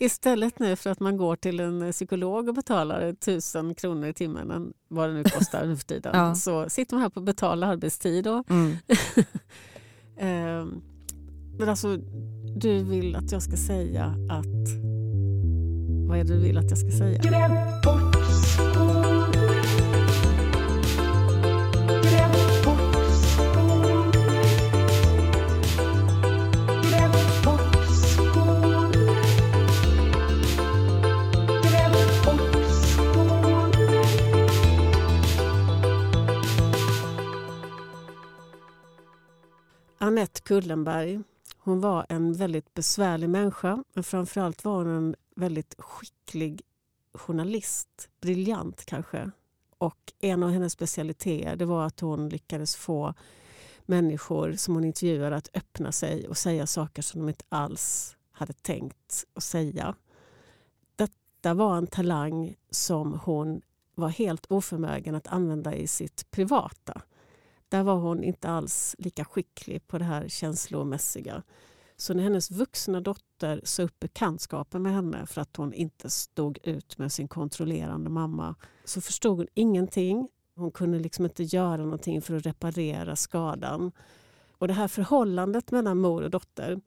Istället nu för att man går till en psykolog och betalar tusen kronor i timmen, vad det nu kostar nu för tiden, ja. så sitter man här på betald arbetstid. Och mm. Ehm, men alltså, du vill att jag ska säga att... Vad är det du vill att jag ska säga? Annette Kullenberg hon var en väldigt besvärlig människa men framförallt var hon en väldigt skicklig journalist. Briljant kanske. Och en av hennes specialiteter det var att hon lyckades få människor som hon intervjuade att öppna sig och säga saker som de inte alls hade tänkt att säga. Detta var en talang som hon var helt oförmögen att använda i sitt privata. Där var hon inte alls lika skicklig på det här känslomässiga. Så när hennes vuxna dotter sa upp bekantskapen med henne för att hon inte stod ut med sin kontrollerande mamma så förstod hon ingenting. Hon kunde liksom inte göra någonting för att reparera skadan. Och det här förhållandet mellan mor och dotter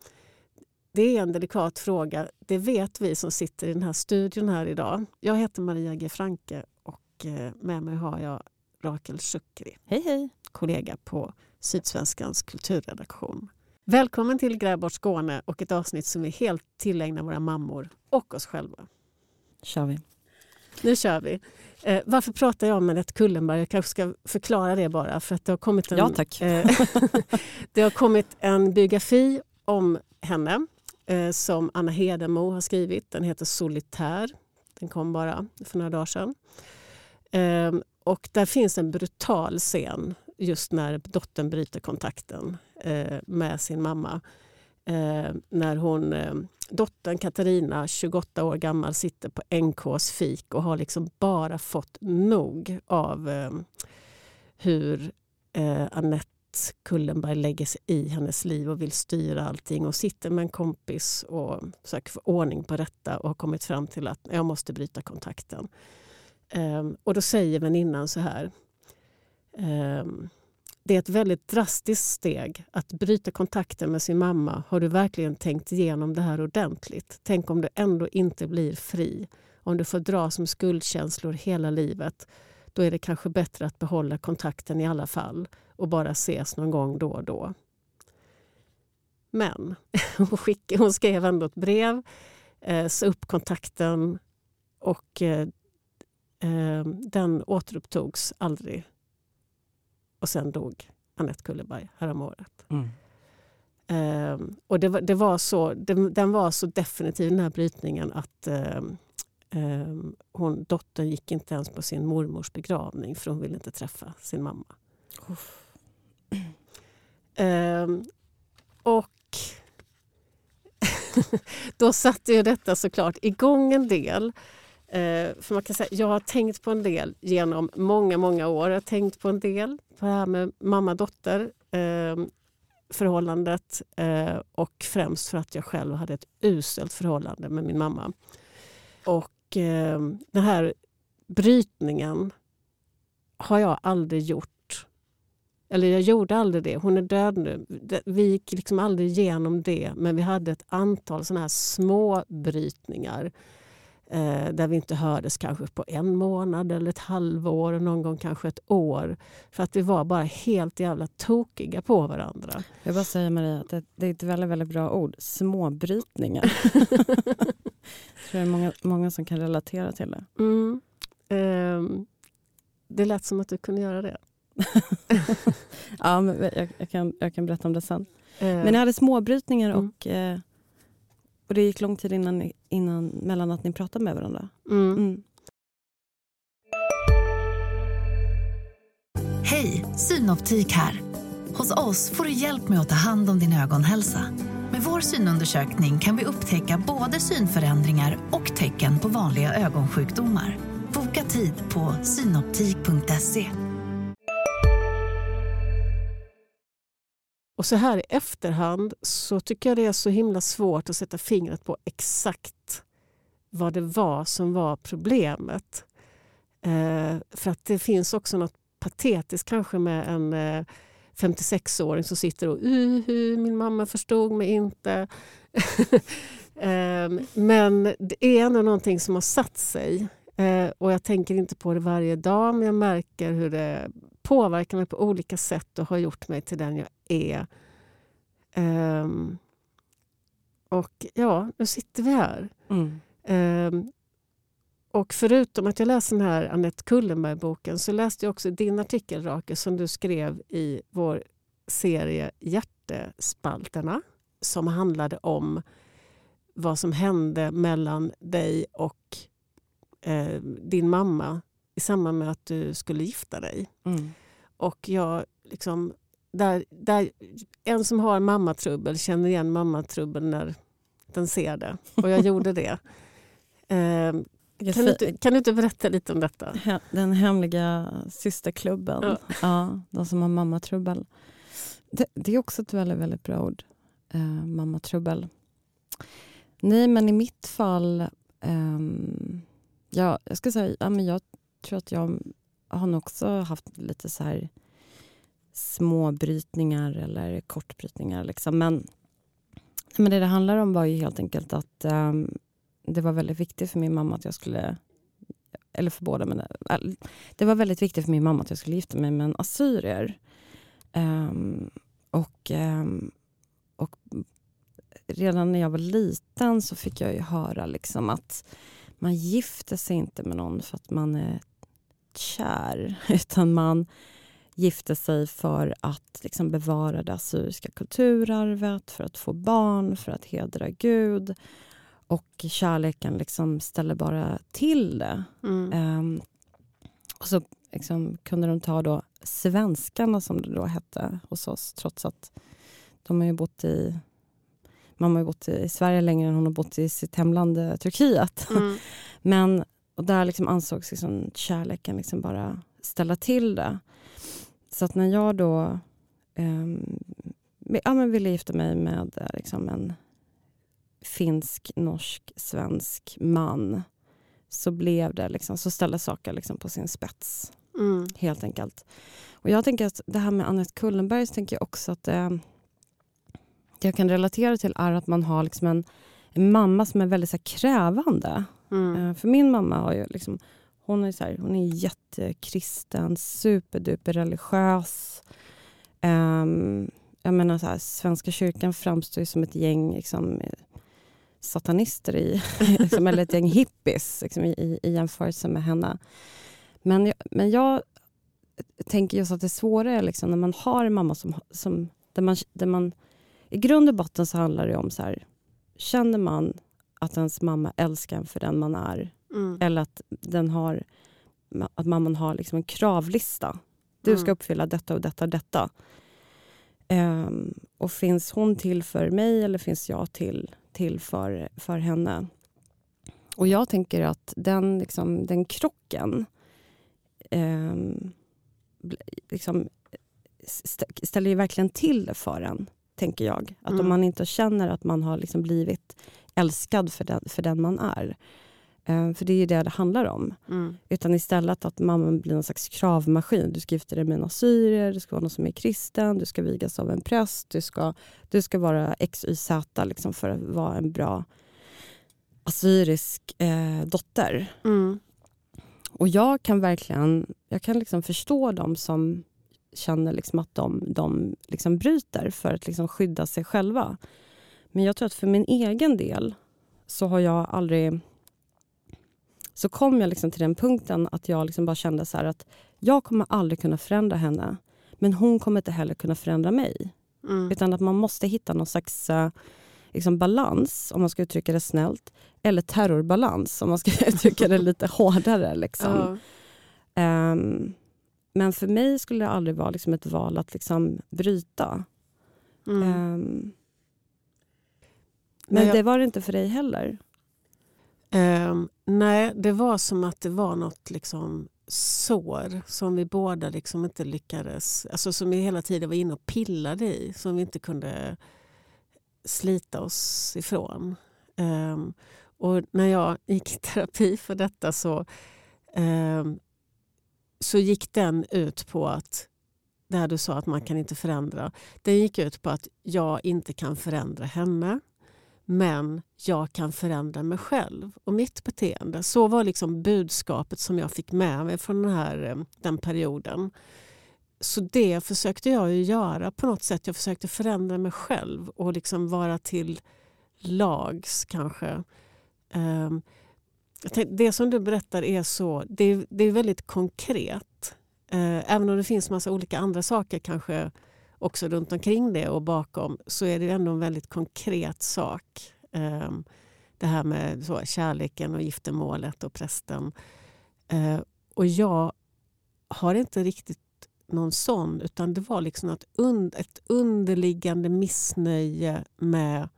det är en delikat fråga. Det vet vi som sitter i den här studion här idag. Jag heter Maria G. Franke och eh, med mig har jag Rakel Schukri. Hej hej! Kollega på Sydsvenskans kulturredaktion. Välkommen till Grävbort Skåne och ett avsnitt som är helt tillägnar våra mammor och oss själva. kör vi. Nu kör vi. Eh, varför pratar jag om Anette Kullenberg? Jag kanske ska förklara det bara. För att det, har kommit en, ja, tack. Eh, det har kommit en biografi om henne eh, som Anna Hedemo har skrivit. Den heter Solitär. Den kom bara för några dagar sedan. Och där finns en brutal scen just när dottern bryter kontakten eh, med sin mamma. Eh, när hon, eh, dottern Katarina, 28 år gammal, sitter på NKs fik och har liksom bara fått nog av eh, hur eh, Annette Kullenberg lägger sig i hennes liv och vill styra allting och sitter med en kompis och försöker få ordning på detta och har kommit fram till att jag måste bryta kontakten. Um, och då säger väninnan så här. Um, det är ett väldigt drastiskt steg att bryta kontakten med sin mamma. Har du verkligen tänkt igenom det här ordentligt? Tänk om du ändå inte blir fri. Om du får dras med skuldkänslor hela livet. Då är det kanske bättre att behålla kontakten i alla fall och bara ses någon gång då och då. Men hon, skick, hon skrev ändå ett brev, eh, sa upp kontakten och eh, eh, den återupptogs aldrig och sen dog Annette Kulleberg häromåret. Mm. Um, och det, det, var så, det, den var så definitiv den här brytningen att um, hon, dottern gick inte ens på sin mormors begravning för hon ville inte träffa sin mamma. och då satte ju detta såklart igång en del. Eh, för man kan säga, jag har tänkt på en del genom många, många år. Jag har tänkt på en del på det här med mamma-dotter eh, förhållandet eh, och främst för att jag själv hade ett uselt förhållande med min mamma. Och eh, den här brytningen har jag aldrig gjort. Eller jag gjorde aldrig det. Hon är död nu. Vi gick liksom aldrig igenom det men vi hade ett antal såna här små brytningar där vi inte hördes kanske på en månad eller ett halvår och någon gång kanske ett år. För att vi var bara helt jävla tokiga på varandra. Jag bara säger Maria, att det, det är ett väldigt, väldigt bra ord. Småbrytningar. Jag tror det är många, många som kan relatera till det. Mm. Eh, det lät som att du kunde göra det. ja, men jag, jag, kan, jag kan berätta om det sen. Eh. Men ni hade småbrytningar mm. och eh, och det gick lång tid innan, innan, mellan att ni pratade med varandra? Mm. Mm. Hej, Synoptik här. Hos oss får du hjälp med att ta hand om din ögonhälsa. Med vår synundersökning kan vi upptäcka både synförändringar och tecken på vanliga ögonsjukdomar. Boka tid på synoptik.se. Och så här i efterhand så tycker jag det är så himla svårt att sätta fingret på exakt vad det var som var problemet. Eh, för att det finns också något patetiskt kanske med en eh, 56-åring som sitter och uhu, min mamma förstod mig inte. eh, men det är ändå någonting som har satt sig. Eh, och jag tänker inte på det varje dag men jag märker hur det påverkar mig på olika sätt och har gjort mig till den jag är. Um, och ja, nu sitter vi här. Mm. Um, och förutom att jag läste den här Annette Kullenberg-boken så läste jag också din artikel, Rake, som du skrev i vår serie Hjärtespalterna som handlade om vad som hände mellan dig och eh, din mamma i samband med att du skulle gifta dig. Mm. Och jag liksom, där, där, en som har mammatrubbel känner igen mammatrubbel när den ser det. Och jag gjorde det. Eh, kan, du inte, kan du inte berätta lite om detta? Den hemliga systerklubben. Ja. ja de som har mammatrubbel. Det, det, är också ett väldigt, väldigt bra ord. Eh, mammatrubbel. Nej, men i mitt fall... Eh, ja, jag ska säga, ja, men jag tror att jag har nog också haft lite så här småbrytningar eller kortbrytningar. Liksom. Men, men det det handlar om var ju helt enkelt att um, det var väldigt viktigt för min mamma att jag skulle eller för båda, men det var väldigt viktigt för min mamma att jag skulle gifta mig med en assyrier. Um, och, um, och redan när jag var liten så fick jag ju höra liksom att man gifter sig inte med någon för att man är kär, utan man gifte sig för att liksom bevara det assyriska kulturarvet, för att få barn, för att hedra Gud. Och kärleken liksom ställer bara till det. Mm. Um, och så liksom kunde de ta då svenskarna, som det då hette hos oss, trots att de har ju bott i Mamma har bott i Sverige längre än hon har bott i sitt hemland eh, Turkiet. Mm. Men och där liksom ansågs liksom kärleken liksom bara ställa till det. Så att när jag då um, ja, men ville gifta mig med eh, liksom en finsk, norsk, svensk man så blev det liksom, så ställde saker liksom på sin spets. Mm. Helt enkelt. Och jag tänker att det här med Annette Kullenberg tänker jag också att det, det jag kan relatera till är att man har liksom en, en mamma som är väldigt så krävande. Mm. Eh, för min mamma har ju liksom, hon är, så här, hon är jättekristen, superduper religiös. Um, jag menar så här, Svenska kyrkan framstår ju som ett gäng liksom, satanister i, liksom, eller ett gäng hippies liksom, i, i jämförelse med henne. Men jag, men jag tänker just att det svåra är liksom, när man har en mamma som, som, där, man, där man... I grund och botten så handlar det om så här, känner man att ens mamma älskar en för den man är mm. eller att, den har, att mamman har liksom en kravlista. Du ska mm. uppfylla detta och detta och detta. Um, och finns hon till för mig eller finns jag till, till för, för henne? Och jag tänker att den, liksom, den krocken um, liksom, st ställer ju verkligen till det för en, tänker jag. Att mm. om man inte känner att man har liksom blivit älskad för den, för den man är. Uh, för det är ju det det handlar om. Mm. Utan istället att mamman blir någon slags kravmaskin. Du ska gifta dig med en assyrier, du ska vara någon som är kristen, du ska vigas av en präst, du ska, du ska vara x, y, z liksom för att vara en bra assyrisk eh, dotter. Mm. Och jag kan verkligen jag kan liksom förstå dem som känner liksom att de, de liksom bryter för att liksom skydda sig själva. Men jag tror att för min egen del så har jag aldrig... Så kom jag liksom till den punkten att jag liksom bara kände så att jag kommer aldrig kunna förändra henne. Men hon kommer inte heller kunna förändra mig. Mm. Utan att man måste hitta någon slags uh, liksom balans, om man ska uttrycka det snällt. Eller terrorbalans, om man ska uttrycka det lite hårdare. Liksom. Uh. Um, men för mig skulle det aldrig vara liksom ett val att liksom bryta. Mm. Um, men jag, det var det inte för dig heller? Um, nej, det var som att det var något liksom sår som vi båda liksom inte lyckades... Alltså som vi hela tiden var inne och pillade i, som vi inte kunde slita oss ifrån. Um, Och när jag gick i terapi för detta så, eh, så gick den ut på att det här du sa att man kan inte förändra. Den gick ut på att jag inte kan förändra henne men jag kan förändra mig själv och mitt beteende. Så var liksom budskapet som jag fick med mig från den, här, eh, den perioden. Så det försökte jag ju göra på något sätt. Jag försökte förändra mig själv och liksom vara till lags kanske. Ehm, det som du berättar är så, det är, det är väldigt konkret. Eh, även om det finns massa olika andra saker kanske också runt omkring det och bakom så är det ändå en väldigt konkret sak. Um, det här med så, kärleken och giftermålet och prästen. Uh, och jag har inte riktigt någon sån utan det var liksom ett, und ett underliggande missnöje med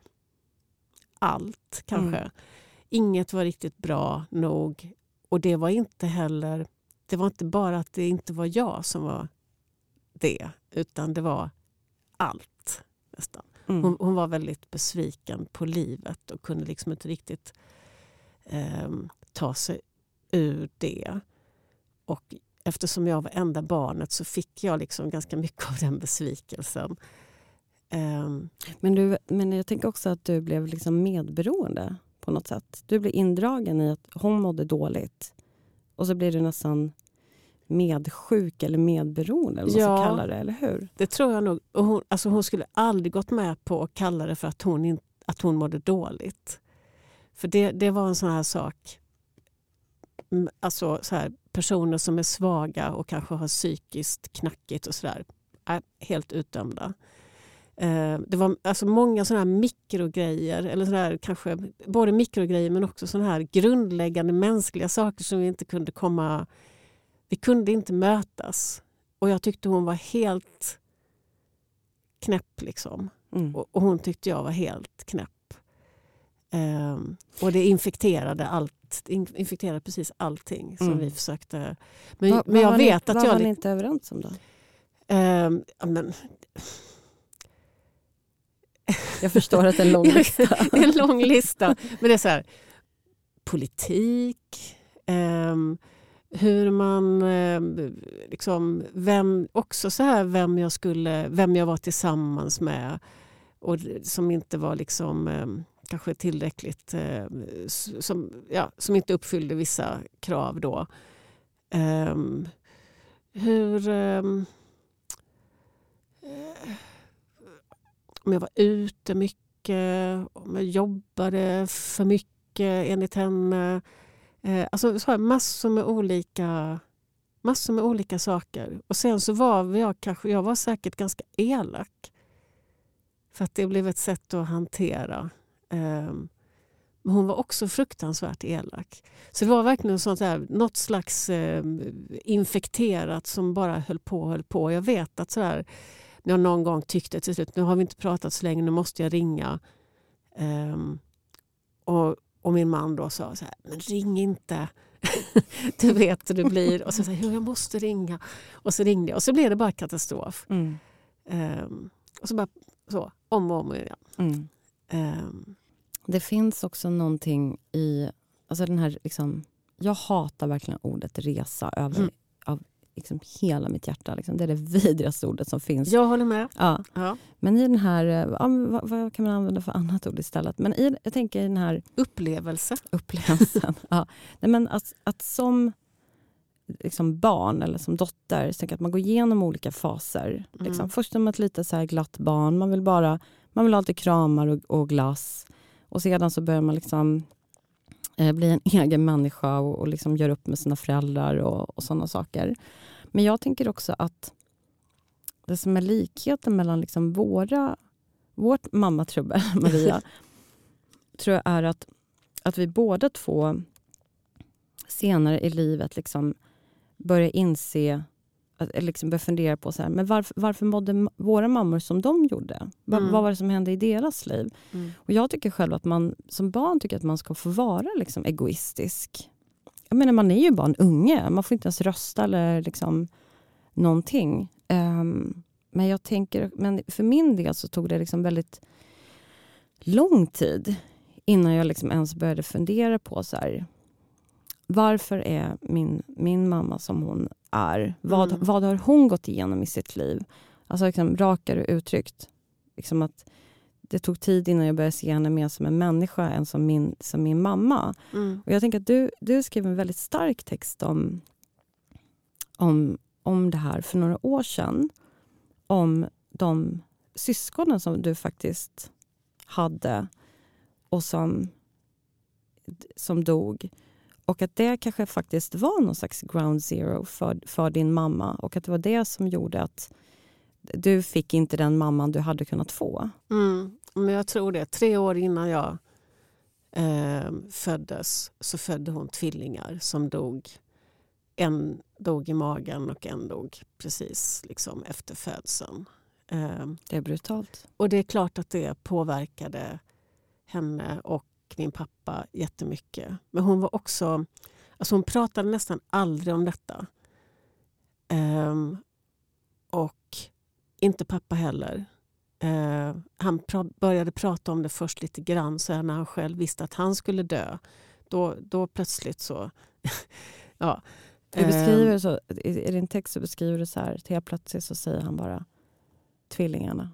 allt kanske. Mm. Inget var riktigt bra nog och det var inte heller det var inte bara att det inte var jag som var det utan det var allt nästan. Mm. Hon, hon, var väldigt besviken på livet och kunde liksom inte riktigt eh, ta sig ur det. Och eftersom jag var enda barnet så fick jag liksom ganska mycket av den besvikelsen. Um. Men, du, men jag tänker också att du blev liksom medberoende på något sätt. Du blev indragen i att hon mådde dåligt och så blir du nästan medsjuk eller medberoende, eller vad ja, ska kalla det, eller hur? Det tror jag nog. Och hon, alltså hon skulle aldrig gått med på att kalla det för att hon, in, att hon mådde dåligt. För det, det var en sån här sak alltså så här, personer som är svaga och kanske har psykiskt knackigt och sådär är helt utdömda. Eh, det var alltså många sådana här mikrogrejer, eller sådär, kanske både mikrogrejer men också sådana här grundläggande mänskliga saker som vi inte kunde komma... Vi kunde inte mötas. Och jag tyckte hon var helt knäpp. Liksom. Mm. Och, och, hon tyckte jag var helt knäpp. Um, och det infekterade allt infekterade precis allting som mm. vi försökte. Men, va, men jag vet ni, att vad jag... Vad var ni inte överens om då? Um, men, jag förstår att det är en lång lista. en lång lista. Men det är så här, politik, um, hur man... Eh, liksom, vem, också så här vem jag, skulle, vem jag var tillsammans med och som inte var liksom... Eh, kanske tillräckligt, eh, som, ja, som inte uppfyllde vissa krav då. Ehm, hur... Ehm, om jag var ute mycket, om jag jobbade för mycket enligt henne. Eh, alltså så här, massor med olika massor med olika saker. Och sen så var jag kanske, jag var säkert ganska elak. För att det blev ett sätt att hantera ehm, men hon var också fruktansvärt elak. Så det var verkligen sånt där, något slags ehm, infekterat som bara höll på och höll på. Jag vet att sådär, när jag någon gång tyckte till slut, nu har vi inte pratat så länge, nu måste jag ringa. Um, och, och, min man då sa så här, men ring inte. du vet hur det blir. Och så sa jag, jag måste ringa. Och så ringde jag och så blev det bara katastrof. Mm. Um, och så bara så, om och om igen. Mm. Um, det finns också någonting i... Alltså den här, liksom, jag hatar verkligen ordet resa över mm. Liksom hela mitt hjärta. Liksom. Det är det vidrigaste ordet som finns. Jag håller med. Ja. ja. Men i den här... Ja, vad, vad, kan man använda för annat ord istället? Men i, jag tänker i den här... Upplevelse. Upplevelsen. ja. Nej, men att, att som liksom barn eller som dotter, så att man går igenom olika faser. Mm. Liksom. Först som ett lite så glatt barn. Man vill bara man vill ha lite kramar och, och glass. Och sedan så börjar man liksom eh, bli en egen människa och, och liksom gör upp med sina föräldrar och, och sådana saker. Men jag tänker också att det som är likheten mellan liksom våra, vårt mammatrubbel, Maria, tror jag är att, att vi båda två senare i livet liksom börjar inse liksom börja fundera på så här, men varför, varför mådde våra mammor som de gjorde? Mm. Vad var det som hände i deras liv? Mm. Och Jag tycker själv att man som barn tycker att man ska få vara liksom egoistisk. Jag menar, man är ju bara en unge. Man får inte ens rösta eller liksom någonting. Um, men jag tänker, men för min del så tog det liksom väldigt lång tid innan jag liksom ens började fundera på så här, varför är min, min mamma som hon är? Vad, Mm. vad har hon gått igenom i sitt liv? Alltså liksom, rakare uttryckt. Liksom att det tog tid innan jag började se henne mer som en människa än som min, som min mamma. Mm. Och jag tänker att du, du skrev en väldigt stark text om, om, om det här för några år sedan. Om de syskonen som du faktiskt hade och som, som dog. Och att det kanske faktiskt var någon slags ground zero för, för din mamma och att det var det som gjorde att du fick inte den mamman du hade kunnat få. Mm. Men jag tror det. Tre år innan jag eh, föddes så födde hon tvillingar som dog. En dog i magen och en dog precis liksom efter födseln. Eh, Det är brutalt. och det är klart att det påverkade henne och min pappa jättemycket. Men hon var också... Alltså hon pratade nästan aldrig om detta. Ehm, och inte pappa heller. Eh, han pra- började prata om det först lite grann så när han själv visste att han skulle dö. Då, då plötsligt så... ja. Du Ehm, beskriver så, i, din text så beskriver du så här, helt plötsligt så säger han bara tvillingarna.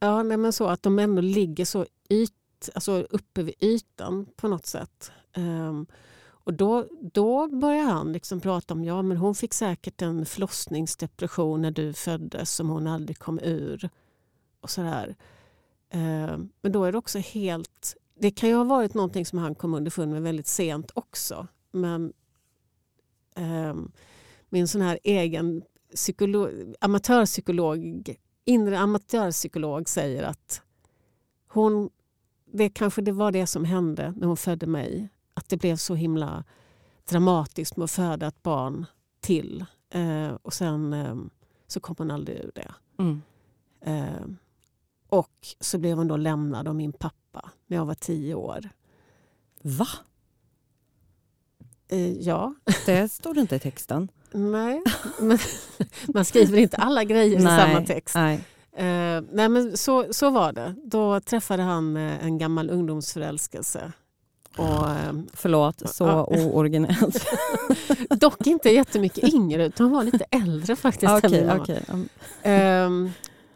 Ja, nej, men så att de ändå ligger så yt, alltså uppe vid ytan på något sätt. Um, och då, då börjar han liksom prata om ja men hon fick säkert en förlossningsdepression när du föddes som hon aldrig kom ur. Och sådär. Um, ehm, men då är det också helt... Det kan ju ha varit någonting som han kom underfund med väldigt sent också. Men um, min sån här egen psykolog, amatörpsykolog inre amatörpsykolog säger att hon, det kanske det var det som hände när hon födde mig. Att det blev så himla dramatiskt med att föda ett barn till. Eh, och sen eh, så kom hon aldrig ur det. Mm. Eh, och så blev hon då lämnad av min pappa när jag var tio år. Va? Eh, ja, Det stod inte i texten. nej. Men man skriver inte alla grejer i samma text. Nej. Eh, nej men så, så var det. Då träffade han eh, en gammal ungdomsförälskelse. Och, eh, Förlåt, så Ja. ooriginellt. dock inte jättemycket yngre, utan han var lite äldre faktiskt. okej. Mm. Ehm,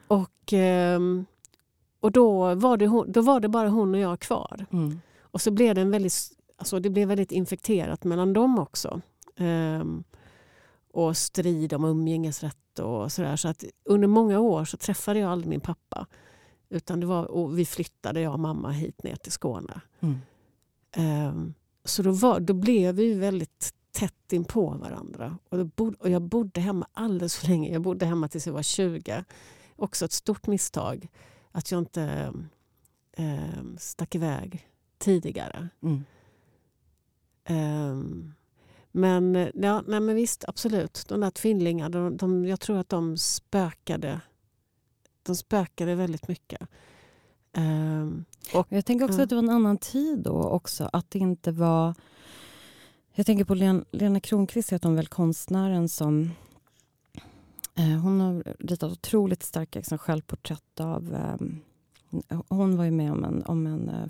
och ehm, och då, var det hon, då var det bara hon och jag kvar. Mm. Och så blev det, en väldigt, alltså det blev väldigt infekterat mellan dem också. Ehm, och strid om umgängesrätt och sådär. Så att under många år så träffade jag aldrig min pappa. Utan det var, och vi flyttade, jag och mamma, hit ner till Skåne. Mm. Ehm, så då, var, då blev vi väldigt tätt in på varandra. Och, bod, och jag bodde hemma alldeles för länge. Jag bodde hemma tills jag var 20. Också ett stort misstag att jag inte um, stack iväg tidigare. Mm. Ehm, men, ja, nej, men visst, absolut. De där tvillingarna, de, de, jag tror att de spökade. De spökade väldigt mycket. Ehm, Jag tänker också Ja. att det var en annan tid då också. Att det inte var... Jag tänker på Len, Lena Kronqvist, heter hon väl, konstnären som... Eh, hon har ritat otroligt starka liksom, självporträtt av... Eh, hon var ju med om en, om en eh,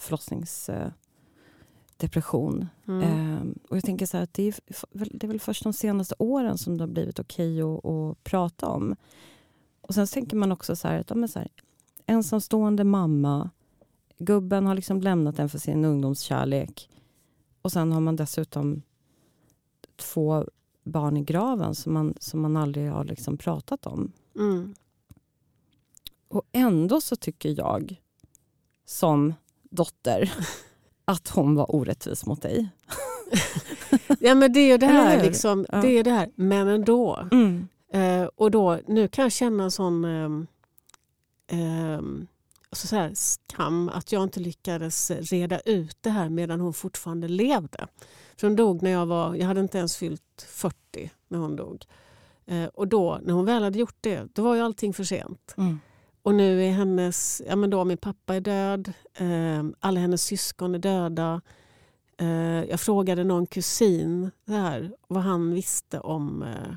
förlossningsdepression. mm, Eh, och jag tänker så här att det är, det är väl först de senaste åren som det har blivit okej att, att prata om. Och sen tänker man också så här att ja, så här, ensamstående mamma, gubben har liksom lämnat en för sin ungdomskärlek och sen har man dessutom två barn i graven som man, som man aldrig har liksom pratat om. mm, Och ändå så tycker jag som dotter att hon var orättvis mot dig. Ja men det är det här, liksom, Ja. det är det här. men ändå. Mm. Eh, och då, nu kan jag känna en sån ehm, alltså så här, skam att jag inte lyckades reda ut det här medan hon fortfarande levde. För hon dog när jag var, jag hade inte ens fyllt 40 när hon dog. Eh, och då, när hon väl hade gjort det, då var ju allting för sent. Mm. Och nu är hennes, ja men då min pappa är död, eh, alla hennes syskon är döda. Eh, jag frågade någon kusin där, vad han visste om eh,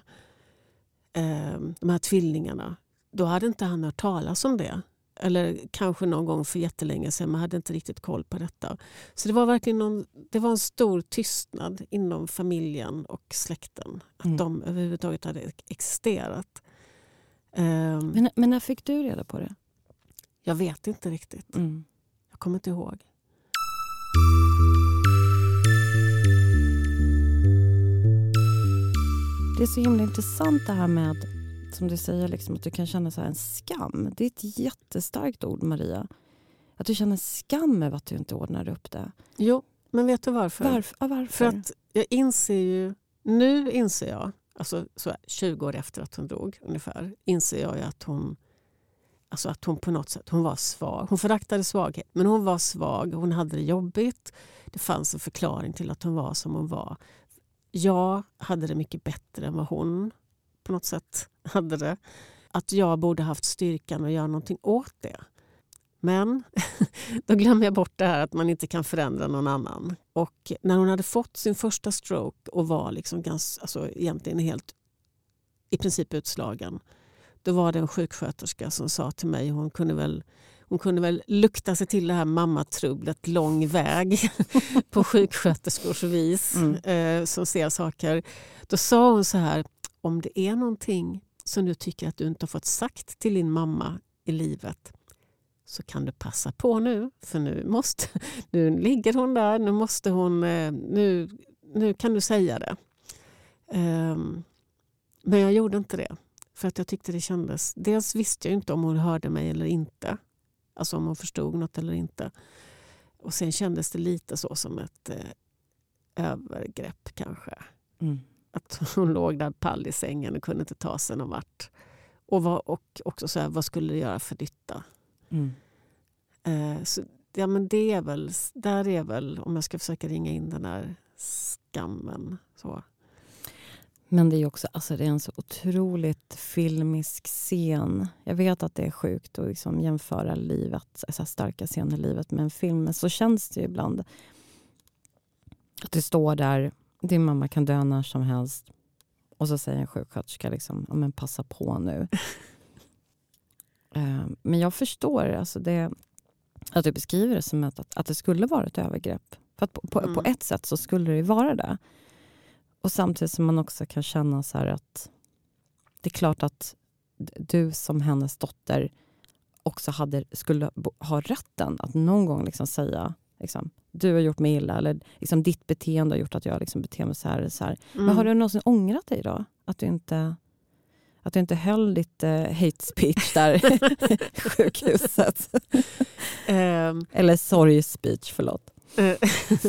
eh, de här tvillingarna. Då hade inte han hört talas om det. Eller kanske någon gång för jättelänge sedan, men hade inte riktigt koll på detta. Så det var verkligen någon, det var en stor tystnad inom familjen och släkten. Att Mm. de överhuvudtaget hade existerat. Ehm, Men, men när fick du reda på det? jag vet inte riktigt. Mm. Jag kommer inte ihåg. Det är så himla intressant det här med som du säger, liksom, att du kan känna så en skam. Det är ett jättestarkt ord, Maria. Att du känner skam över att du inte ordnade upp det. Jo, men vet du varför? Varför? Ja, varför? För att jag inser ju, nu inser jag, alltså så 20 år efter att hon dog ungefär, inser jag ju att hon, alltså att hon på något sätt hon var svag. Hon föraktade svaghet, men hon var svag. Hon hade det jobbigt. Det fanns en förklaring till att hon var som hon var. Jag hade det mycket bättre än vad hon på något sätt hade det. Att jag borde haft styrkan att göra någonting åt det. Men då glömmer jag bort det här att man inte kan förändra någon annan. Och när hon hade fått sin första stroke och var liksom ganska, alltså egentligen helt i princip utslagen. Då var det en sjuksköterska som sa till mig, hon kunde väl, hon kunde väl lukta sig till det här mammatrubblet lång väg på sjuksköterskors vis Mm. eh, som ser saker. Då sa hon så här, om det är någonting som du tycker att du inte har fått sagt till din mamma i livet så kan du passa på nu, för nu, måste, nu ligger hon där, nu, måste hon, eh, nu, nu kan du säga det. Ehm, men jag gjorde inte det, för att jag tyckte det kändes... Dels visste jag inte om hon hörde mig eller inte, alltså om hon förstod något eller inte. Och sen kändes det lite så som ett eh, övergrepp kanske. Mm. Att hon låg där pall i sängen och kunde inte ta sig någon vart. Och, var, och också så här, vad skulle det göra för nytta? Mm. Eh, så, ja, men det är väl, där är väl, om jag ska försöka ringa in den där skammen. Så. Men det är också alltså det är en så otroligt filmisk scen. Jag vet att det är sjukt att liksom jämföra livet, så här starka scener i livet med en film. Men så känns det ju ibland. Att du står där, din mamma kan dö när som helst. Och så säger en sjuksköterska liksom, ja, men passa på nu. Eh, men jag förstår alltså det, att du beskriver det som att, att, att det skulle vara ett övergrepp. För på, på, Mm. på ett sätt så skulle det ju vara det. Och samtidigt som man också kan känna så här att det är klart att du som hennes dotter också hade, skulle ha rätten att någon gång liksom säga liksom, du har gjort mig illa eller liksom, ditt beteende har gjort att jag liksom beter mig så här. Så här. Mm. Men har du någonsin ångrat dig då? Att du inte, att du inte höll ditt eh, hate speech där sjukhuset? Ehm, Eller sorg speech, förlåt. eh,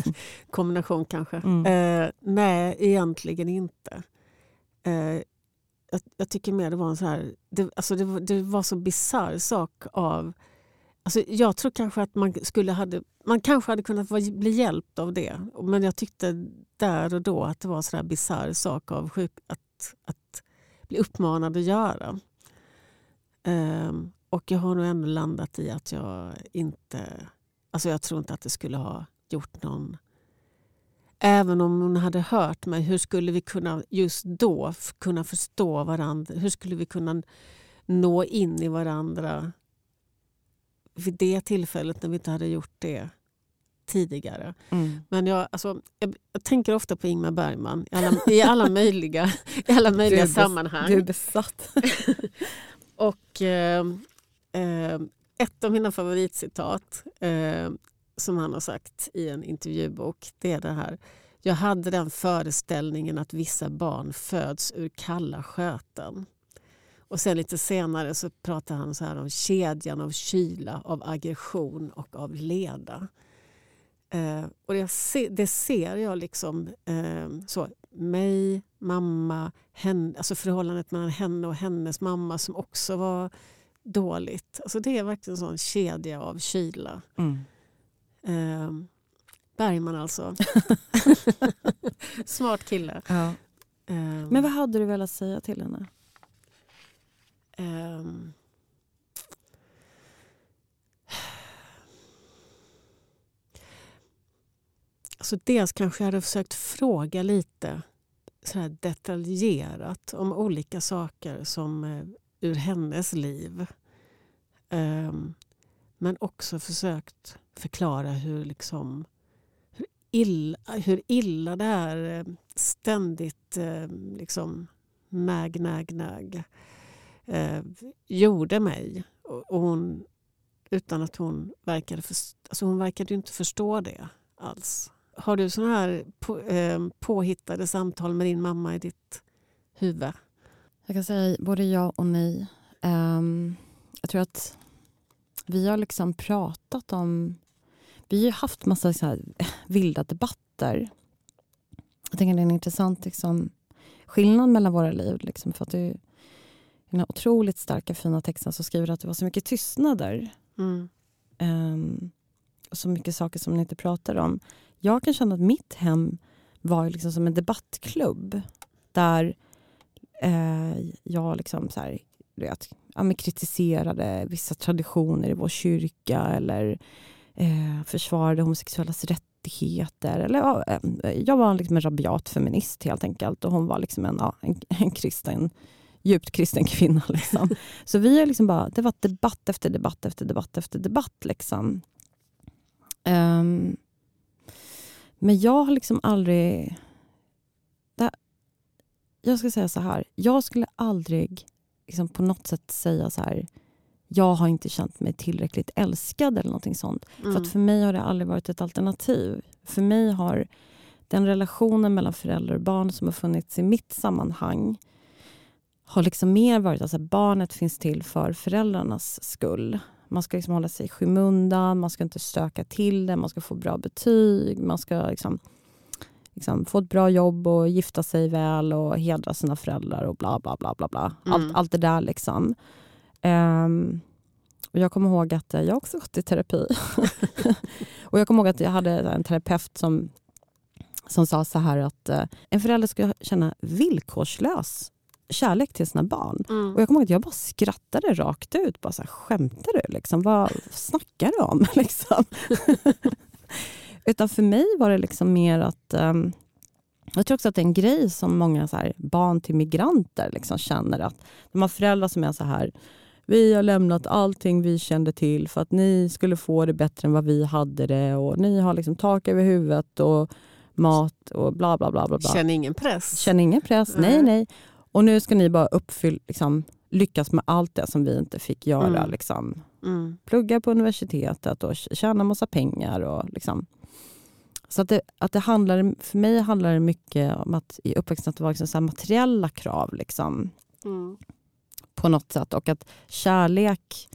kombination kanske. Mm. Eh, nej, egentligen inte. Eh, jag, jag tycker mer det var en så här... Det, alltså det, var- det var så bisarr sak av... Alltså jag tror kanske att man skulle hade, man kanske hade kunnat bli hjälpt av det. Men jag tyckte där och då att det var en så här bisarr sak av sjuk, att, att bli uppmanad att göra. Um, och jag har nog ändå landat i att jag inte... Alltså jag tror inte att det skulle ha gjort någon... Även om hon hade hört mig, hur skulle vi kunna just då kunna förstå varandra? Hur skulle vi kunna nå in i varandra vid det tillfället när vi inte hade gjort det tidigare? Mm. Men jag, alltså, jag, jag tänker ofta på Ingmar Bergman i alla, i alla möjliga, i alla möjliga Du sammanhang. Du är besatt. Och eh, eh, ett av mina favoritcitat eh, som han har sagt i en intervjubok det är det här. Jag hade den föreställningen att vissa barn föds ur kalla sköten. Och sen lite senare så pratar han så här om kedjan av kyla, av aggression och av leda. Eh, och det, se, det ser jag liksom eh, så, mig, mamma, henne, alltså förhållandet mellan henne och hennes mamma som också var dåligt. Alltså det är verkligen en sån kedja av kyla. Mm. Eh, Bergman alltså. Smart kille. Ja. Eh, Men vad hade du velat säga till henne? Alltså dels kanske jag hade försökt fråga lite så detaljerat om olika saker som eh, ur hennes liv. Ehm, men också försökt förklara hur, liksom, hur, illa, hur illa det här eh, ständigt eh, liksom, nag, nag, nag eh, gjorde mig. Och, och hon, utan att hon verkade, för, alltså hon verkade inte förstå det alls. Har du sådana här på, eh, påhittade samtal med din mamma i ditt huvud? Jag kan säga både ja och nej. Um, jag tror att vi har liksom pratat om... Vi har haft massa så här vilda debatter. Jag tänker det är en intressant liksom, skillnad mellan våra liv. Liksom, för att du, I den här otroligt starka fina texten så skriver du att det var så mycket tystnader. Mm. Um, så mycket saker som ni inte pratar om. Jag kan känna att mitt hem var liksom som en debattklubb där eh, jag liksom så här, vet, ja, kritiserade vissa traditioner i vår kyrka eller eh, försvarade homosexuellas rättigheter. Eller, ja, eh, jag var liksom en rabiat feminist helt enkelt och hon var liksom en, ja, en, en kristen djupt kristen kvinna. Liksom. Så vi har liksom bara, det var debatt efter debatt efter debatt efter debatt. Liksom. Um, men jag har liksom aldrig... Det, jag ska säga så här. Jag skulle aldrig liksom på något sätt säga så här jag har inte känt mig tillräckligt älskad eller någonting sånt. Mm. För att för mig har det aldrig varit ett alternativ. För mig har den relationen mellan föräldrar och barn som har funnits i mitt sammanhang har liksom mer varit att alltså barnet finns till för föräldrarnas skull. Man ska liksom hålla sig i skymundan, man ska inte stöka till det, man ska få bra betyg, man ska liksom, liksom få ett bra jobb och gifta sig väl och hedra sina föräldrar och bla bla bla. bla, bla. Allt, mm. allt det där liksom. Um, och jag kommer ihåg att jag också gått i terapi. och jag kommer ihåg att jag hade en terapeut som, som sa så här att uh, en förälder ska känna villkorslös kärlek till sina barn. Mm. Och Jag kommer ihåg att jag bara skrattade rakt ut. Bara så här, Skämtar du? Liksom, vad snackar du om? liksom. Utan för mig var det liksom mer att... Um, jag tror också att det är en grej som många så här, barn till migranter liksom känner. att De har föräldrar som är så här vi har lämnat allting vi kände till för att ni skulle få det bättre än vad vi hade det. Och Ni har liksom tak över huvudet och mat och bla bla bla. bla, bla. Känner ingen press. Känner ingen press, nej nej. Och nu ska ni bara uppfylla, liksom, lyckas med allt det som vi inte fick göra. Mm. Liksom. Mm. Plugga på universitetet och tjäna massa pengar. Och, liksom. Så att det, att det handlar, för mig handlar det mycket om att i uppväxten att det var liksom så materiella krav. Liksom, mm. På något sätt. Och att kärlek...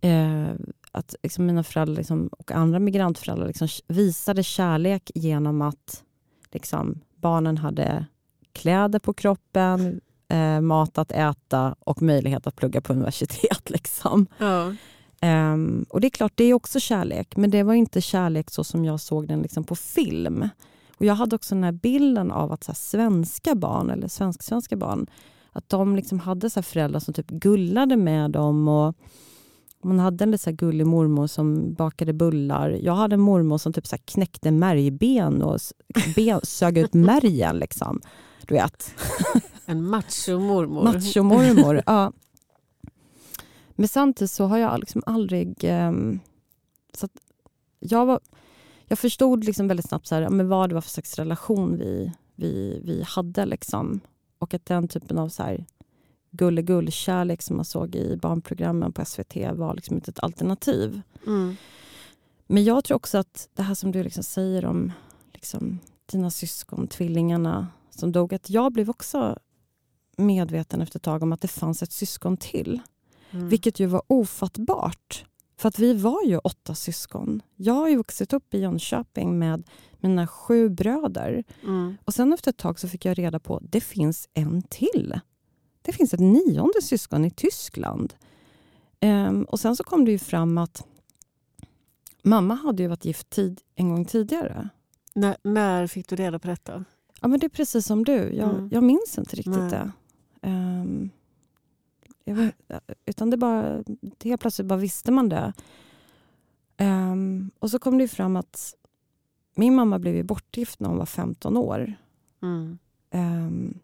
Eh, att liksom mina föräldrar liksom, och andra migrantföräldrar liksom visade kärlek genom att liksom, barnen hade kläder på kroppen, eh, mat att äta och möjlighet att plugga på universitet. Liksom. Ja. Um, och det är klart, det är också kärlek, men det var inte kärlek så som jag såg den liksom på film. Och Jag hade också den här bilden av att så här, svenska barn, eller svensk-svenska barn, att de liksom hade så föräldrar som typ gullade med dem. och man hade en lite gullig mormor som bakade bullar. Jag hade en mormor som typ så knäckte märgben och ben, sög ut märgen. Liksom. Du vet. En macho-mormor. Macho-mormor, ja. Men samtidigt så har jag liksom aldrig... Um, så jag, var, jag förstod liksom väldigt snabbt så här, men vad det var för slags relation vi, vi, vi hade. Liksom. Och att den typen av så här, gulligull-kärlek som man såg i barnprogrammen på SVT var liksom inte ett alternativ. Mm. Men jag tror också att det här som du liksom säger om liksom, dina syskon, tvillingarna som dog, att jag blev också medveten efter ett tag om att det fanns ett syskon till. Mm. Vilket ju var ofattbart. För att vi var ju åtta syskon. Jag har ju vuxit upp i Jönköping med mina sju bröder. Mm. Och sen efter ett tag så fick jag reda på att det finns en till. Det finns ett nionde syskon i Tyskland. Um, och sen så kom det ju fram att mamma hade ju varit gift tid, en gång tidigare. N när fick du reda på detta? Ja, men det är precis som du. Jag, mm. jag minns inte riktigt Nej. det. Um, vet, utan det bara, helt plötsligt bara visste man det. Um, och så kom det fram att min mamma blev bortgift när hon var 15 år. Mm. Um,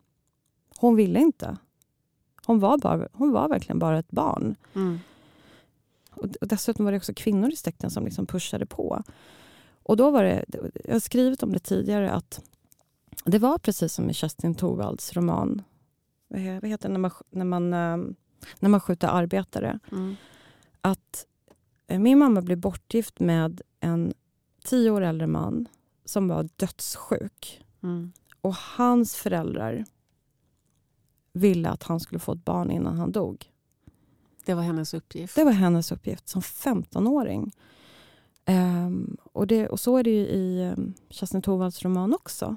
hon ville inte. Hon var, bara, hon var verkligen bara ett barn. Mm. och dessutom var det också kvinnor i släkten som liksom pushade på. Och då var det, jag har skrivit om det tidigare, att det var precis som i Kerstin Thorvalds roman, vad heter det, när man, när man, ehm, när man skjuter arbetare. Mm. Att eh, min mamma blev bortgift med en tio år äldre man som var dödssjuk. Mm. Och hans föräldrar ville att han skulle få ett barn innan han dog. Det var hennes uppgift. Det var hennes uppgift som 15-åring. Um, och, det, och så är det ju i um, Kerstin Thorvalds roman också.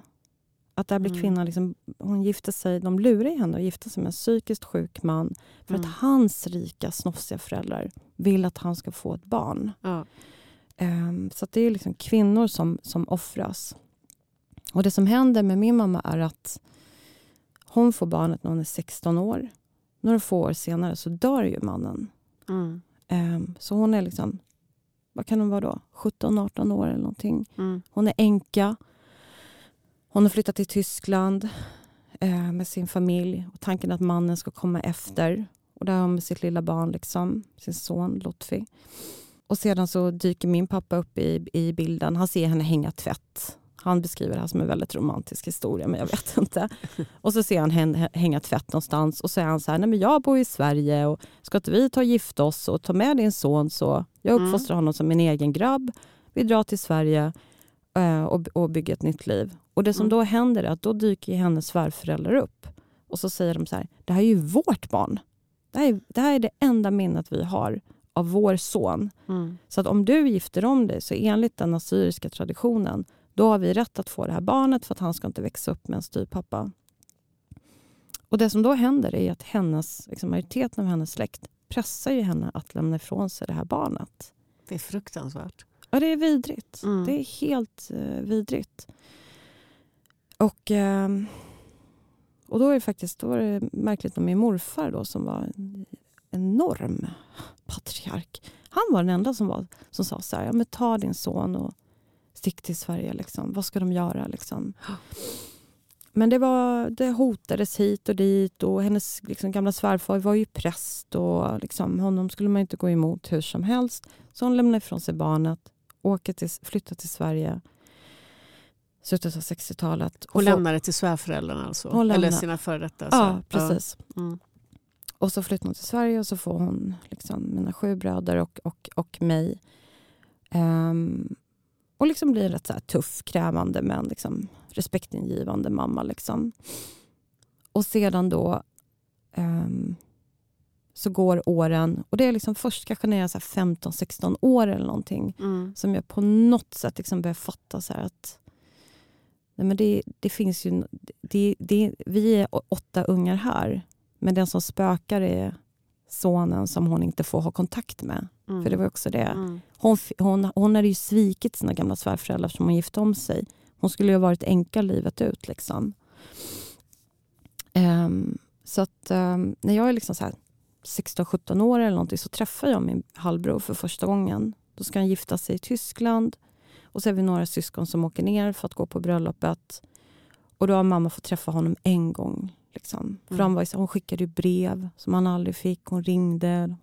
Att där blir Mm. kvinnan, liksom, hon gifte sig, de lurar henne att gifta sig med en psykiskt sjuk man för Mm. att hans rika, snofsiga föräldrar vill att han ska få ett barn. Ja. Ehm, så det är liksom kvinnor som, som offras. Och det som händer med min mamma är att hon får barnet när hon är 16 år. Några få år senare så dör ju mannen. Mm. Ehm, så hon är liksom, vad kan hon vara då? 17-18 år eller någonting. Mm. Hon är änka. Hon har flyttat till Tyskland eh, med sin familj. Och tanken att mannen ska komma efter. Och där har hon med sitt lilla barn, liksom, sin son Lotfi. Och sedan så dyker min pappa upp i, i bilden. Han ser henne hänga tvätt. Han beskriver det här som en väldigt romantisk historia, men jag vet inte. Och så ser han henne hänga tvätt någonstans och så är han så här, nej men jag bor i Sverige och ska inte vi ta och gifta oss och ta med din son så jag Mm. uppfostrar honom som min egen grabb. Vi drar till Sverige och, och bygger ett nytt liv. Och det som Mm. då händer är att då dyker hennes svärföräldrar upp. Och så säger de så här, det här är ju vårt barn. Det här är det, här är det enda minnet vi har av vår son. Mm. Så att om du gifter om dig så enligt den assyriska traditionen då har vi rätt att få det här barnet för att han ska inte växa upp med en styvpappa. Och det som då händer är att hennes, liksom majoriteten av hennes släkt pressar ju henne att lämna ifrån sig det här barnet. Det är fruktansvärt. Ja, det är vidrigt. Mm. Det är helt eh, vidrigt. Och, ehm, och då är det faktiskt då är det märkligt med min morfar då, som var en enorm patriark. Han var den enda som, var, som sa så här, ja, men ta din son och stick till Sverige. Liksom. Vad ska de göra? Liksom? Men det, var, det hotades hit och dit och hennes liksom, gamla svärfar var ju präst och liksom, honom skulle man inte gå emot hur som helst. Så hon lämnar ifrån sig barnet, åker till, flyttar till Sverige slutet av 60-talet. och Hon får- lämnade till svärföräldrarna alltså? Hon lämnar- Eller sina före detta? Ja, så. precis. Ja. Mm. Och så flyttar hon till Sverige och så får hon liksom mina sju bröder och, och, och mig. Ehm, och liksom blir en rätt så tuff, krävande men liksom respektingivande mamma. Liksom. Och sedan då ehm, så går åren och det är liksom först kanske när jag är så här 15-16 år eller någonting Mm. som jag på något sätt liksom börjar fatta så här att nej men det, det finns ju... Det, det, vi är åtta ungar här, men den som spökar är sonen som hon inte får ha kontakt med. Mm. För det var också det. Mm. Hon, hon, hon hade ju svikit sina gamla svärföräldrar som hon gifte om sig. Hon skulle ju ha varit änka livet ut. Liksom. Ehm, så att ehm, när jag är liksom så här 16-17 år eller någonting så träffar jag min halvbror för första gången. Då ska han gifta sig i Tyskland. Och så är vi några syskon som åker ner för att gå på bröllopet. Och då har mamma fått träffa honom en gång. Liksom. För Mm. han var, hon skickade brev som han aldrig fick. Hon ringde.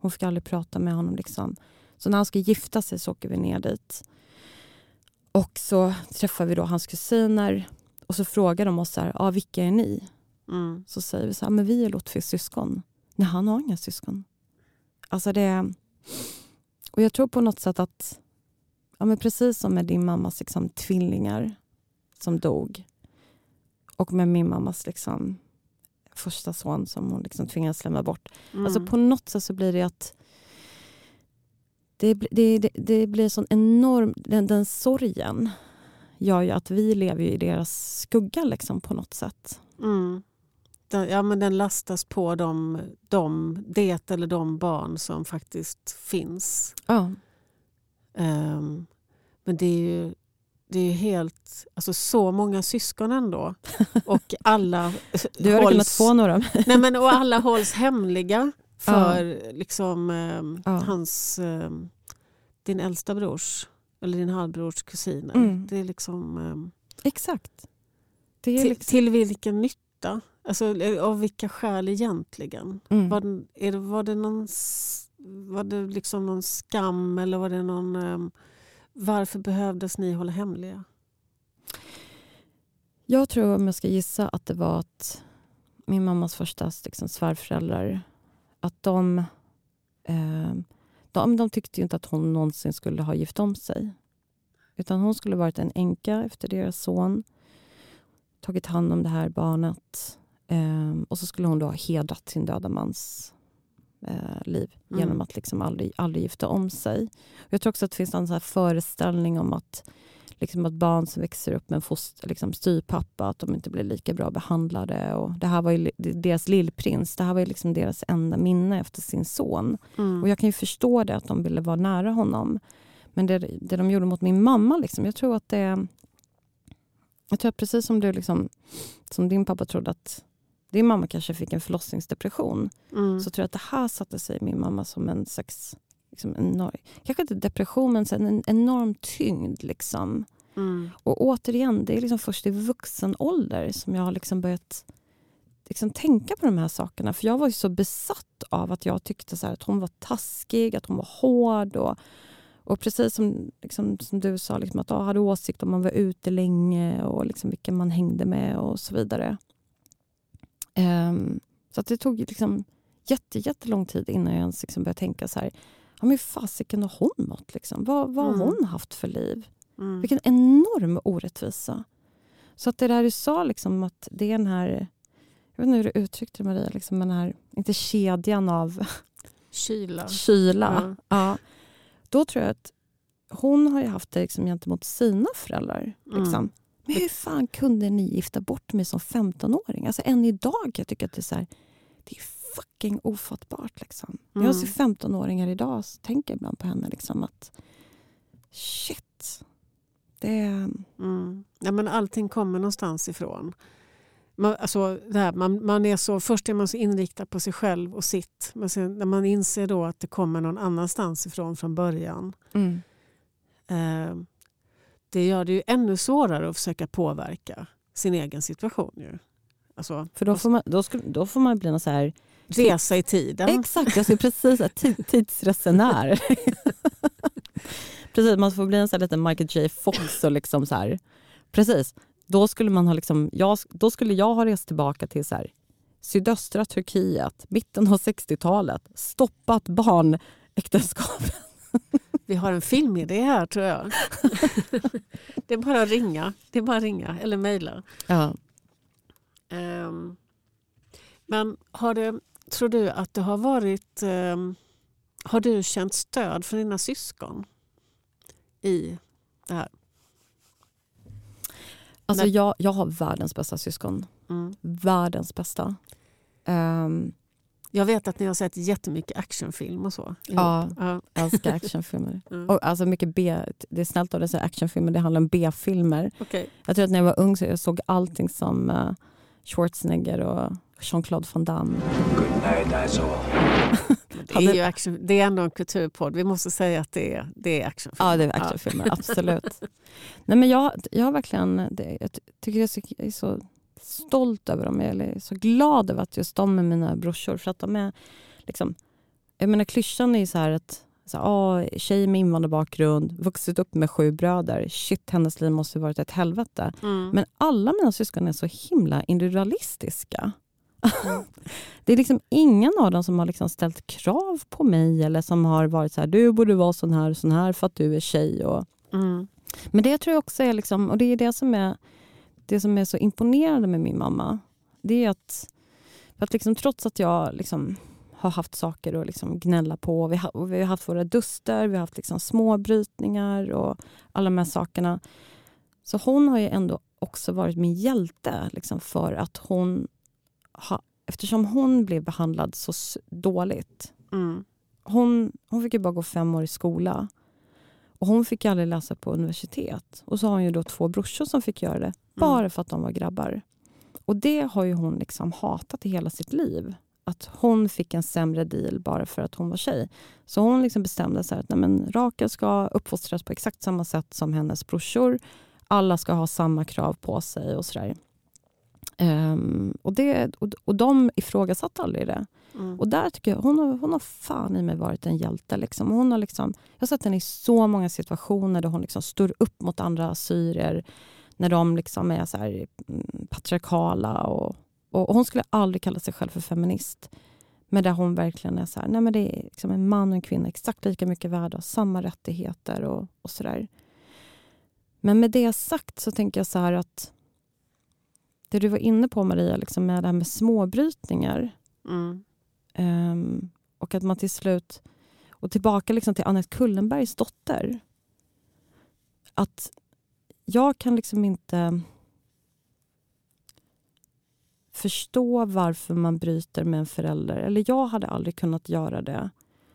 Hon fick aldrig prata med honom. Liksom. Så när han ska gifta sig så åker vi ner dit. Och så träffar vi då hans kusiner. Och så frågar de oss så här, ah, vilka är ni? Mm. Så säger vi så här, men vi är Lotfis syskon. Nej, han har inga syskon. Alltså det... Och jag tror på något sätt att, ja, men precis som med din mammas liksom, tvillingar som dog och med min mammas liksom, första son som hon liksom tvingades lämna bort. Mm. Alltså på något sätt så blir det att det, det, det, det blir sån enorm... Den, den sorgen gör ju att vi lever ju i deras skugga liksom på något sätt. Mm. Den, ja, men den lastas på de, de, det eller de barn som faktiskt finns. Ja. Ehm, men det är ju det är helt, alltså så många syskon ändå. Och alla Du hade kunnat få några. nej, men, och alla hålls hemliga för liksom, ehm, Ja. hans, ehm, din äldsta brors eller din halvbrors kusiner. Mm. Det är liksom, ehm, Exakt. Det är till, liksom, till vilken nytta? Alltså, eh, av vilka skäl egentligen? mm. Var, det- var det någon, var det liksom någon skam eller var det någon... Um, varför behövdes ni hålla hemliga? Jag tror, om jag ska gissa, att det var att min mammas första liksom, svärföräldrar, att de, eh, de, de tyckte inte att hon någonsin skulle ha gift om sig. Utan hon skulle varit en änka efter deras son, tagit hand om det här barnet eh, och så skulle hon då ha hedrat sin döda mans eh, liv mm. genom att liksom aldrig, aldrig gifta om sig. Jag tror också att det finns en så föreställning om att liksom att barn som växer upp med en foster, liksom styrpappa, att de inte blir lika bra behandlade. Och det här var ju deras lillprins, det här var ju liksom deras enda minne efter sin son. Mm. Och jag kan ju förstå det, att de ville vara nära honom. Men det, det de gjorde mot min mamma, liksom, jag tror att det... Jag tror att precis som, du liksom, som din pappa trodde att din mamma kanske fick en förlossningsdepression, mm. så tror jag att det här satte sig i min mamma som en slags liksom enorm, kanske inte depression, men en enorm tyngd. Liksom. Mm. Och återigen, det är liksom först i vuxen ålder som jag har liksom börjat liksom tänka på de här sakerna. För jag var ju så besatt av att jag tyckte så att hon var taskig, att hon var hård. Och, och precis som, liksom, som du sa, liksom, att jag hade åsikt om man var ute länge och liksom vilka man hängde med och så vidare. Um, så att det tog liksom jätte, jättelång tid innan jag ens liksom började tänka så här, ja, men fasiken har hon mått? Liksom? Vad, vad har mm. hon haft för liv? Mm. Vilken enorm orättvisa. Så att det där du sa, liksom, att det är den här... Jag vet inte hur du uttryckte det, Maria. Liksom, den här, inte kedjan av... Kyla. Kyla. Mm. Ja. Då tror jag att hon har haft det liksom, gentemot sina föräldrar. Mm. Liksom. Men hur fan kunde ni gifta bort mig som 15-åring? Alltså, än idag jag tycker att det är så här, det är fucking ofattbart. Liksom. Mm. Jag ser 15-åringar idag och tänker ibland på henne liksom att shit. Det... Mm. Ja, men allting kommer någonstans ifrån. Man, alltså, det här, man, man är så, först är man så inriktad på sig själv och sitt. Men sen när man inser då att det kommer någon annanstans ifrån från början. Mm. Eh, det gör det ju ännu svårare att försöka påverka sin egen situation. Ju. Alltså, För då får man, då skulle, då får man bli någon så här Resa i tiden. Exakt, jag skulle precis säga tidsresenär. precis, man får bli en sån liten Michael J Fox och liksom så här. Precis, då skulle, man ha liksom, jag, då skulle jag ha rest tillbaka till så här, sydöstra Turkiet, mitten av 60-talet, stoppat barnäktenskapen. Vi har en filmidé här tror jag. det är bara att ringa, det är bara ringa eller mejla. Ja. Um, men har det, Tror du att det har varit... Eh, har du känt stöd från dina syskon i det här? Alltså jag, jag har världens bästa syskon. Mm. Världens bästa. Um, jag vet att ni har sett jättemycket actionfilm och så. Ja, ja. jag älskar actionfilmer. mm. och alltså mycket B, det är snällt av dig att säga actionfilmer, det handlar om B-filmer. Okay. Jag tror att när jag var ung så jag såg allting som uh, Schwarzenegger och Jean-Claude Van Damme. det, är ju action, det är ändå en kulturpodd. Vi måste säga att det är, det är actionfilmer. Ja, det är actionfilmer. Ja. Absolut. Nej, men jag, jag har verkligen... Det, jag tycker jag är, så, jag är så stolt över dem. Jag är så glad över att just de är mina brorsor. För att de är liksom... Jag menar, klyschan är ju så här att så, ah, tjej med invandrarbakgrund, vuxit upp med sju bröder. Shit, hennes liv måste varit ett helvete. Mm. Men alla mina syskon är så himla individualistiska. Mm. det är liksom ingen av dem som har liksom ställt krav på mig eller som har varit så här, du borde vara sån här sån här för att du är tjej. Och... Mm. Men det tror jag också är, liksom, och det är det som är, det som är så imponerande med min mamma. Det är att, att liksom, trots att jag liksom har haft saker att liksom gnälla på, vi har, vi har haft våra duster, vi har haft liksom småbrytningar och alla de här sakerna. Så hon har ju ändå också varit min hjälte liksom för att hon ha, eftersom hon blev behandlad så dåligt. Mm. Hon, hon fick ju bara gå fem år i skola. Och Hon fick aldrig läsa på universitet. Och så har hon ju då två brorsor som fick göra det, mm. bara för att de var grabbar. Och Det har ju hon liksom hatat i hela sitt liv. Att hon fick en sämre deal bara för att hon var tjej. Så hon liksom bestämde sig att nej men, Rakel ska uppfostras på exakt samma sätt som hennes brorsor. Alla ska ha samma krav på sig och sådär. Um, och, det, och, och de ifrågasatte aldrig det. Mm. Och där tycker jag, hon har, hon har fan i mig varit en hjälte. Liksom. Hon har liksom, jag har sett henne i så många situationer där hon liksom står upp mot andra assyrier när de liksom är så här, mm, patriarkala. Och, och, hon skulle aldrig kalla sig själv för feminist. Men där hon verkligen är så här, nej men det är liksom en man och en kvinna exakt lika mycket värda och samma rättigheter och, och sådär. Men med det sagt så tänker jag så här att det du var inne på Maria, liksom med det här med småbrytningar. Mm. Um, och att man till slut, och tillbaka liksom till Annette Kullenbergs dotter. Att jag kan liksom inte förstå varför man bryter med en förälder. Eller jag hade aldrig kunnat göra det.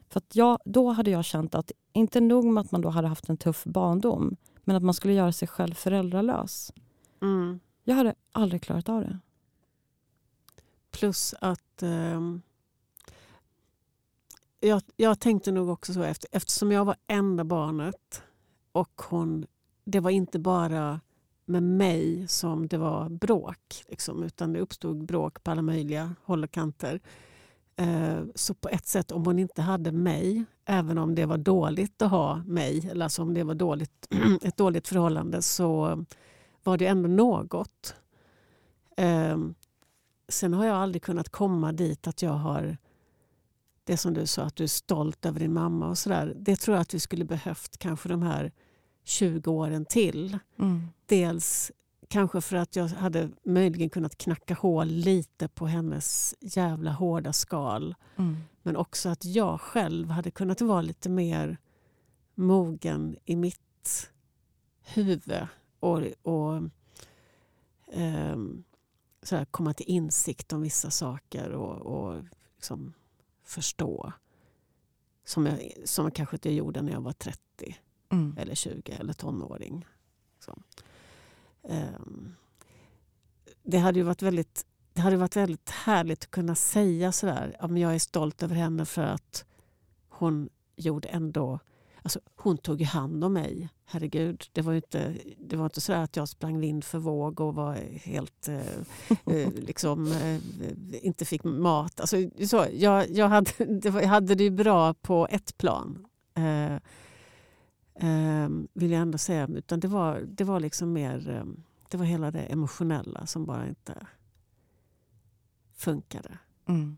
För att jag, då hade jag känt att, inte nog med att man då hade haft en tuff barndom, men att man skulle göra sig själv föräldralös. Mm. Jag hade aldrig klarat av det. Plus att eh, jag, jag tänkte nog också så efter, eftersom jag var enda barnet och hon, det var inte bara med mig som det var bråk. Liksom, utan det uppstod bråk på alla möjliga håll och kanter. Eh, så på ett sätt, om hon inte hade mig, även om det var dåligt att ha mig, eller alltså om det var dåligt, ett dåligt förhållande, så var det ändå något. Eh, sen har jag aldrig kunnat komma dit att jag har det som du sa, att du är stolt över din mamma och sådär. Det tror jag att vi skulle behövt kanske de här 20 åren till. Mm. Dels kanske för att jag hade möjligen kunnat knacka hål lite på hennes jävla hårda skal. Mm. Men också att jag själv hade kunnat vara lite mer mogen i mitt huvud och, och eh, sådär, komma till insikt om vissa saker och, och liksom förstå. Som jag, som jag kanske inte gjorde när jag var 30 mm. eller 20 eller tonåring. Um, det hade ju varit väldigt det hade varit väldigt härligt att kunna säga sådär. Ja, men jag är stolt över henne för att hon gjorde ändå Alltså, hon tog ju hand om mig. Herregud, det var inte, det var inte så att jag sprang vind för våg och var helt... Eh, eh, liksom, eh, inte fick mat. Alltså, så, jag, jag, hade, det var, jag hade det bra på ett plan. Eh, eh, vill jag ändå säga. Utan det var, det var liksom mer... Eh, det var hela det emotionella som bara inte funkade. Mm.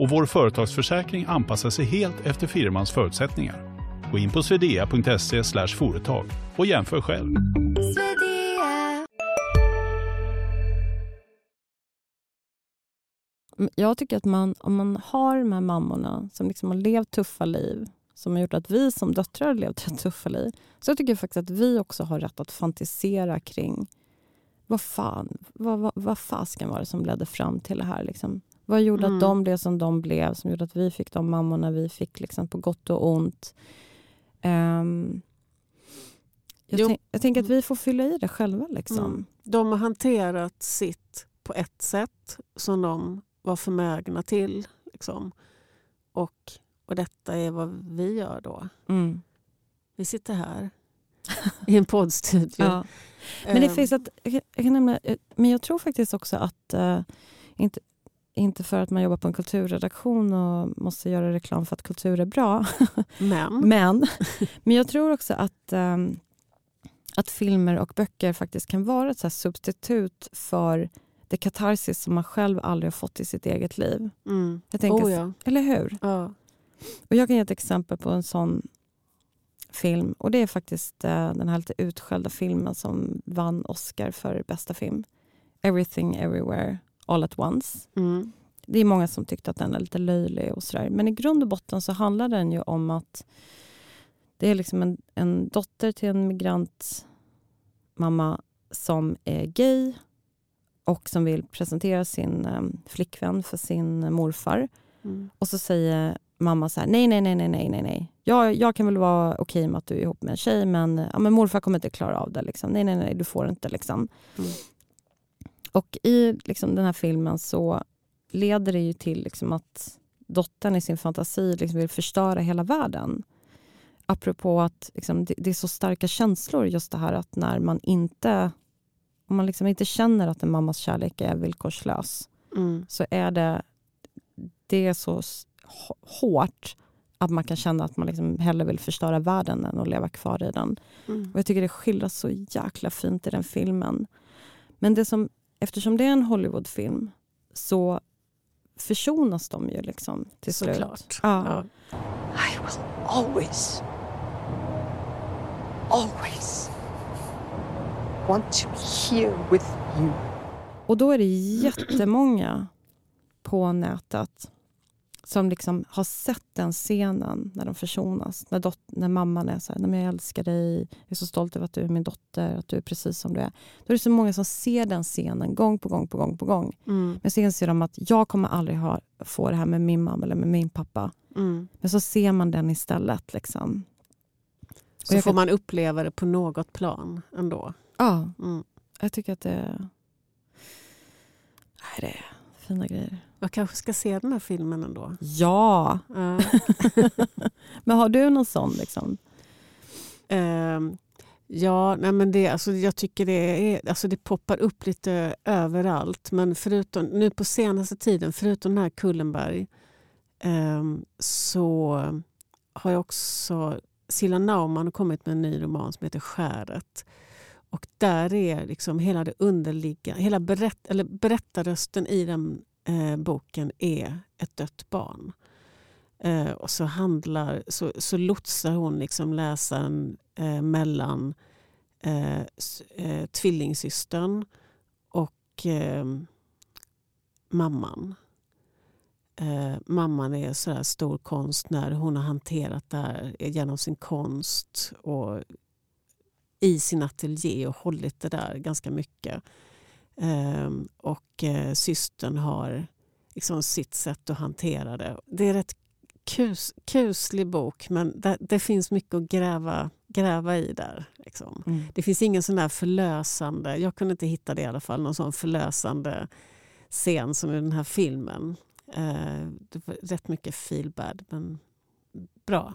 och vår företagsförsäkring anpassar sig helt efter firmans förutsättningar. Gå in på swedea.se företag och jämför själv. Mm, jag tycker att man, om man har de här mammorna som liksom har levt tuffa liv som har gjort att vi som döttrar har levt tuffa liv så jag tycker jag faktiskt att vi också har rätt att fantisera kring vad fan, vad, vad, vad fasken var det som ledde fram till det här? Liksom? Vad gjorde mm. att de blev som de blev? Som gjorde att vi fick de mammorna vi fick, liksom, på gott och ont. Um, jag, jag tänker att vi får fylla i det själva. Liksom. Mm. De har hanterat sitt på ett sätt som de var förmögna till. Liksom. Och, och detta är vad vi gör då. Mm. Vi sitter här i en poddstudio. ja. Men det um. finns att, jag kan nämna, eh, men jag tror faktiskt också att uh, inte, inte för att man jobbar på en kulturredaktion och måste göra reklam för att kultur är bra. Men, men, men jag tror också att, um, att filmer och böcker faktiskt kan vara ett substitut för det katarsis som man själv aldrig har fått i sitt eget liv. Mm. Jag tänker, oh, ja. Eller hur? Ja. Och jag kan ge ett exempel på en sån film. Och Det är faktiskt uh, den här lite utskällda filmen som vann Oscar för bästa film. Everything Everywhere All at once. Mm. Det är många som tyckte att den är lite löjlig och sådär. Men i grund och botten så handlar den ju om att det är liksom en, en dotter till en migrantmamma som är gay och som vill presentera sin eh, flickvän för sin morfar. Mm. Och så säger mamma så här, nej, nej, nej, nej, nej, nej, nej. Jag, jag kan väl vara okej med att du är ihop med en tjej, men, ja, men morfar kommer inte klara av det. Liksom. Nej, nej, nej, du får inte. Liksom. Mm. Och i liksom, den här filmen så leder det ju till liksom, att dottern i sin fantasi liksom, vill förstöra hela världen. Apropå att liksom, det, det är så starka känslor, just det här att när man inte om man liksom inte känner att en mammas kärlek är villkorslös Mm. så är det, det är så hårt att man kan känna att man liksom hellre vill förstöra världen än att leva kvar i den. Mm. Och jag tycker det skildras så jäkla fint i den filmen. Men det som, eftersom det är en Hollywoodfilm så försonas de ju liksom till slut. Såklart. Ja. Ja. I will always, always want to be here with you. Och då är det jättemånga på nätet som liksom har sett den scenen när de försonas. När, dot- när mamman är så här, "Nej, men jag älskar dig, jag är så stolt över att du är min dotter, att du är precis som du är. Då är det så många som ser den scenen gång på gång på gång på gång. Mm. Men så inser de att jag kommer aldrig ha, få det här med min mamma eller med min pappa. Mm. Men så ser man den istället. Liksom. Så får kan- man uppleva det på något plan ändå. Ja, Mm. jag tycker att det, nej, det är fina grejer. Jag kanske ska se den här filmen ändå. Ja! Ja. Men har du någon sån? Liksom? Ehm, ja, nej men det, alltså jag tycker det, är, alltså det poppar upp lite överallt. Men förutom, nu på senaste tiden, förutom den här Kullenberg, ehm, så har jag också... Silla Naumann kommit med en ny roman som heter Skäret. Och där är liksom hela det underliggande, hela berätt, eller berättarrösten i den eh, boken är ett dött barn. Eh, och så, handlar, så, så lotsar hon liksom läsaren eh, mellan eh, eh, tvillingsystern och eh, mamman. Eh, mamman är så här stor konstnär. Hon har hanterat det här genom sin konst och i sin ateljé och hållit det där ganska mycket. Eh, och eh, systern har liksom sitt sätt att hantera det. Det är rätt kus, kuslig bok men det, det finns mycket att gräva, gräva i där. Liksom. Mm. Det finns ingen sån där förlösande, jag kunde inte hitta det i alla fall, någon sån förlösande scen som i den här filmen. Eh, det var rätt mycket feel bad men bra.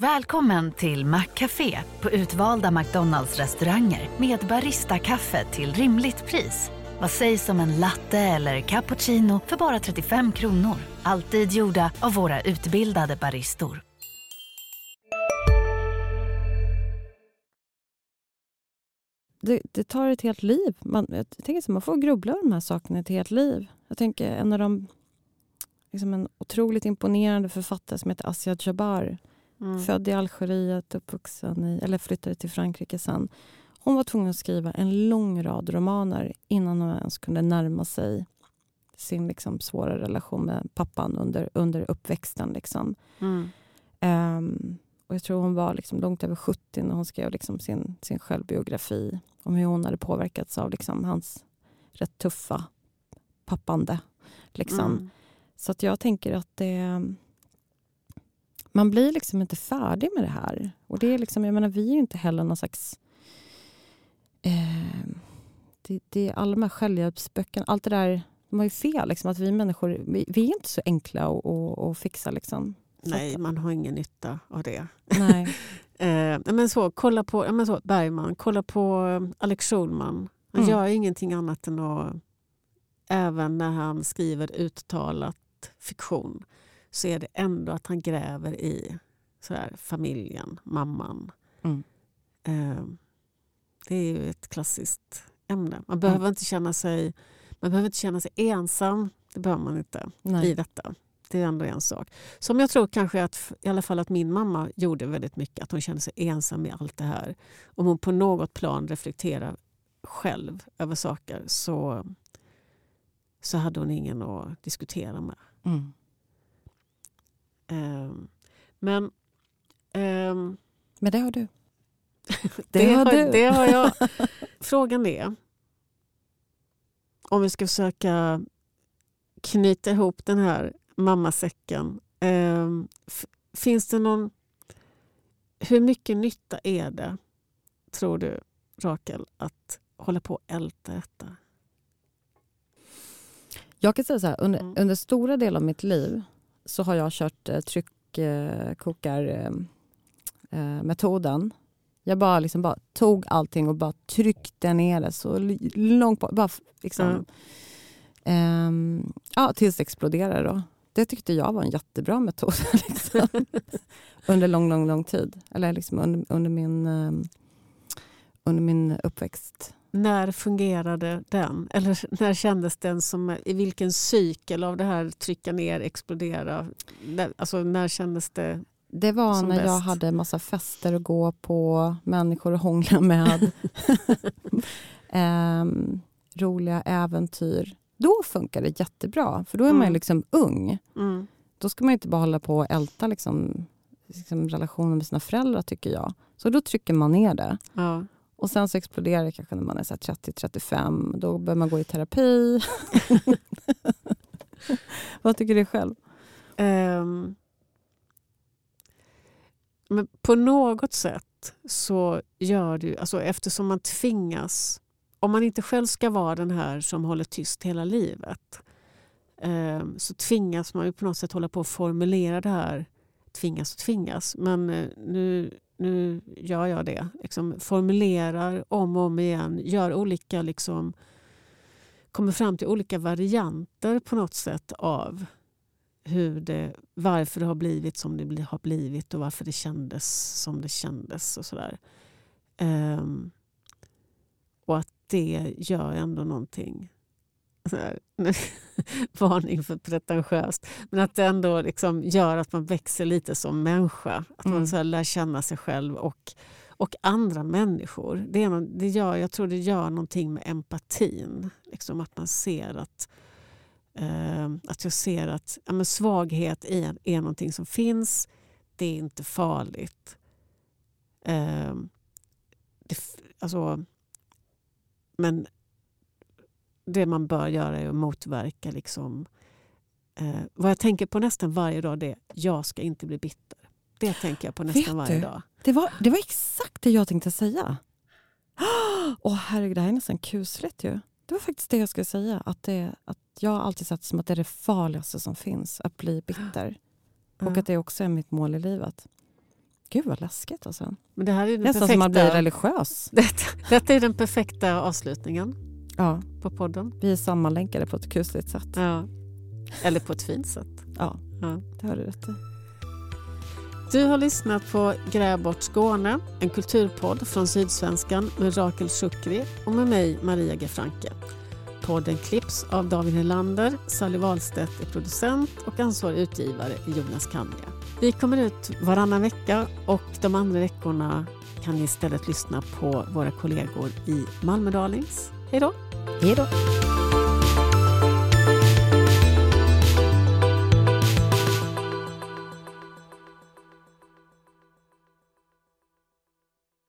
Välkommen till Maccafé på utvalda McDonalds restauranger med Baristakaffe till rimligt pris. Vad sägs om en latte eller cappuccino för bara 35 kronor? Alltid gjorda av våra utbildade baristor. Det, det tar ett helt liv. Man, jag tänker så, man får grubbla över de här sakerna ett helt liv. Jag tänker en av de liksom en otroligt imponerande författare som heter Asia Jabar. Mm. Född i Algeriet, uppvuxen i, eller flyttade till Frankrike sen. Hon var tvungen att skriva en lång rad romaner innan hon ens kunde närma sig sin liksom svåra relation med pappan under, under uppväxten. Liksom. Mm. Ehm, och jag tror hon var liksom långt över 70 när hon skrev liksom sin, sin självbiografi om hur hon hade påverkats av liksom hans rätt tuffa pappande. Liksom. Mm. Så att jag tänker att det, man blir liksom inte färdig med det här. Och det är liksom, jag menar, vi är inte heller någon slags... Eh, det, det är alla de här självhjälpsböckerna, allt det där, de har ju fel. Liksom, att vi människor, vi, vi är inte så enkla att, att, att fixa. Liksom. Nej, att- man har ingen nytta av det. Nej. Eh, men så, kolla på ja, men så, Bergman, kolla på eh, Alex Schulman. Han Mm. gör ingenting annat än att, även när han skriver uttalat fiktion, så är det ändå att han gräver i så här, familjen, mamman. Mm. Eh, det är ju ett klassiskt ämne. Man behöver inte känna sig Man behöver inte känna sig ensam. Det behöver man inte Nej. i detta. Det är ändå en sak. Som jag tror kanske att i alla fall att min mamma gjorde väldigt mycket. Att hon kände sig ensam i allt det här. Om hon på något plan reflekterar själv över saker så, så hade hon ingen att diskutera med. Mm. Ehm, men ehm, Men det har du. det, har har, du. det har jag. Frågan är om vi ska försöka knyta ihop den här mammasäcken. F- finns det någon... Hur mycket nytta är det, tror du, Rakel, att hålla på och älta detta? Jag kan säga så här, under, Mm. under stora delar av mitt liv så har jag kört eh, tryckkokarmetoden. Metoden. jag bara, liksom bara tog allting och bara tryckte ner det så långt bort. Bara, liksom, Mm. ehm, ja, tills det exploderade. Då. Det tyckte jag var en jättebra metod liksom. under lång, lång, lång tid. Eller liksom under, under, min, ehm, under min uppväxt. När fungerade den? Eller när kändes den som... I vilken cykel av det här trycka ner, explodera? Alltså när kändes det... Det var Som när jag bäst. hade massa fester att gå på, människor att hångla med. Ehm, roliga äventyr. Då funkar det jättebra, för då är man Mm. liksom ung. Mm. Då ska man inte bara hålla på och älta liksom, liksom relationen med sina föräldrar, tycker jag. Så då trycker man ner det. Ja. Och sen så exploderar det kanske när man är 30-35. Då börjar man gå i terapi. Vad tycker du själv? Um, men på något sätt så gör du, alltså eftersom man tvingas, om man inte själv ska vara den här som håller tyst hela livet, um, så tvingas man ju på något sätt hålla på och formulera det här, tvingas och tvingas, men eh, nu, nu gör jag det. Liksom formulerar om och om igen, gör olika, liksom, kommer fram till olika varianter på något sätt av hur det, varför det har blivit som det har blivit och varför det kändes som det kändes och sådär. Um, och att det gör ändå någonting. Här, varning för pretentiöst. Men att det ändå liksom gör att man växer lite som människa. Att Mm. man så här lär känna sig själv och, och andra människor. Det är, det gör, jag tror det gör någonting med empatin. Liksom att man ser att Eh, att jag ser att ja, men svaghet är, är någonting som finns. Det är inte farligt. Eh, det, alltså, men det man bör göra är att motverka. Liksom, eh, vad jag tänker på nästan varje dag det är jag ska inte bli bitter. Det tänker jag på nästan Vet varje du? dag. Det var, det var exakt det jag tänkte säga. Åh herregud, det här är nästan kusligt ju. Det var faktiskt det jag skulle säga. Att, det, att jag har alltid sett som att det är det farligaste som finns, att bli bitter. Och Ja. att det också är mitt mål i livet. Gud vad läskigt alltså. Men det här är den Nästan som att bli perfekta, religiös. detta, detta är den perfekta avslutningen Ja, på podden. vi är sammanlänkade på ett kusligt sätt. Ja. Eller på ett fint sätt. Ja, Ja. det har du rätt i. Du har lyssnat på Gräv bort Skåne, en kulturpodd från Sydsvenskan med Rakel Shukri och med mig Maria G. Franke. Podden klipps av David Helander, Sally Wahlstedt är producent och ansvarig utgivare är Jonas Kanja. Vi kommer ut varannan vecka och de andra veckorna kan ni istället lyssna på våra kollegor i Malmödalings. Hej då! Hej då!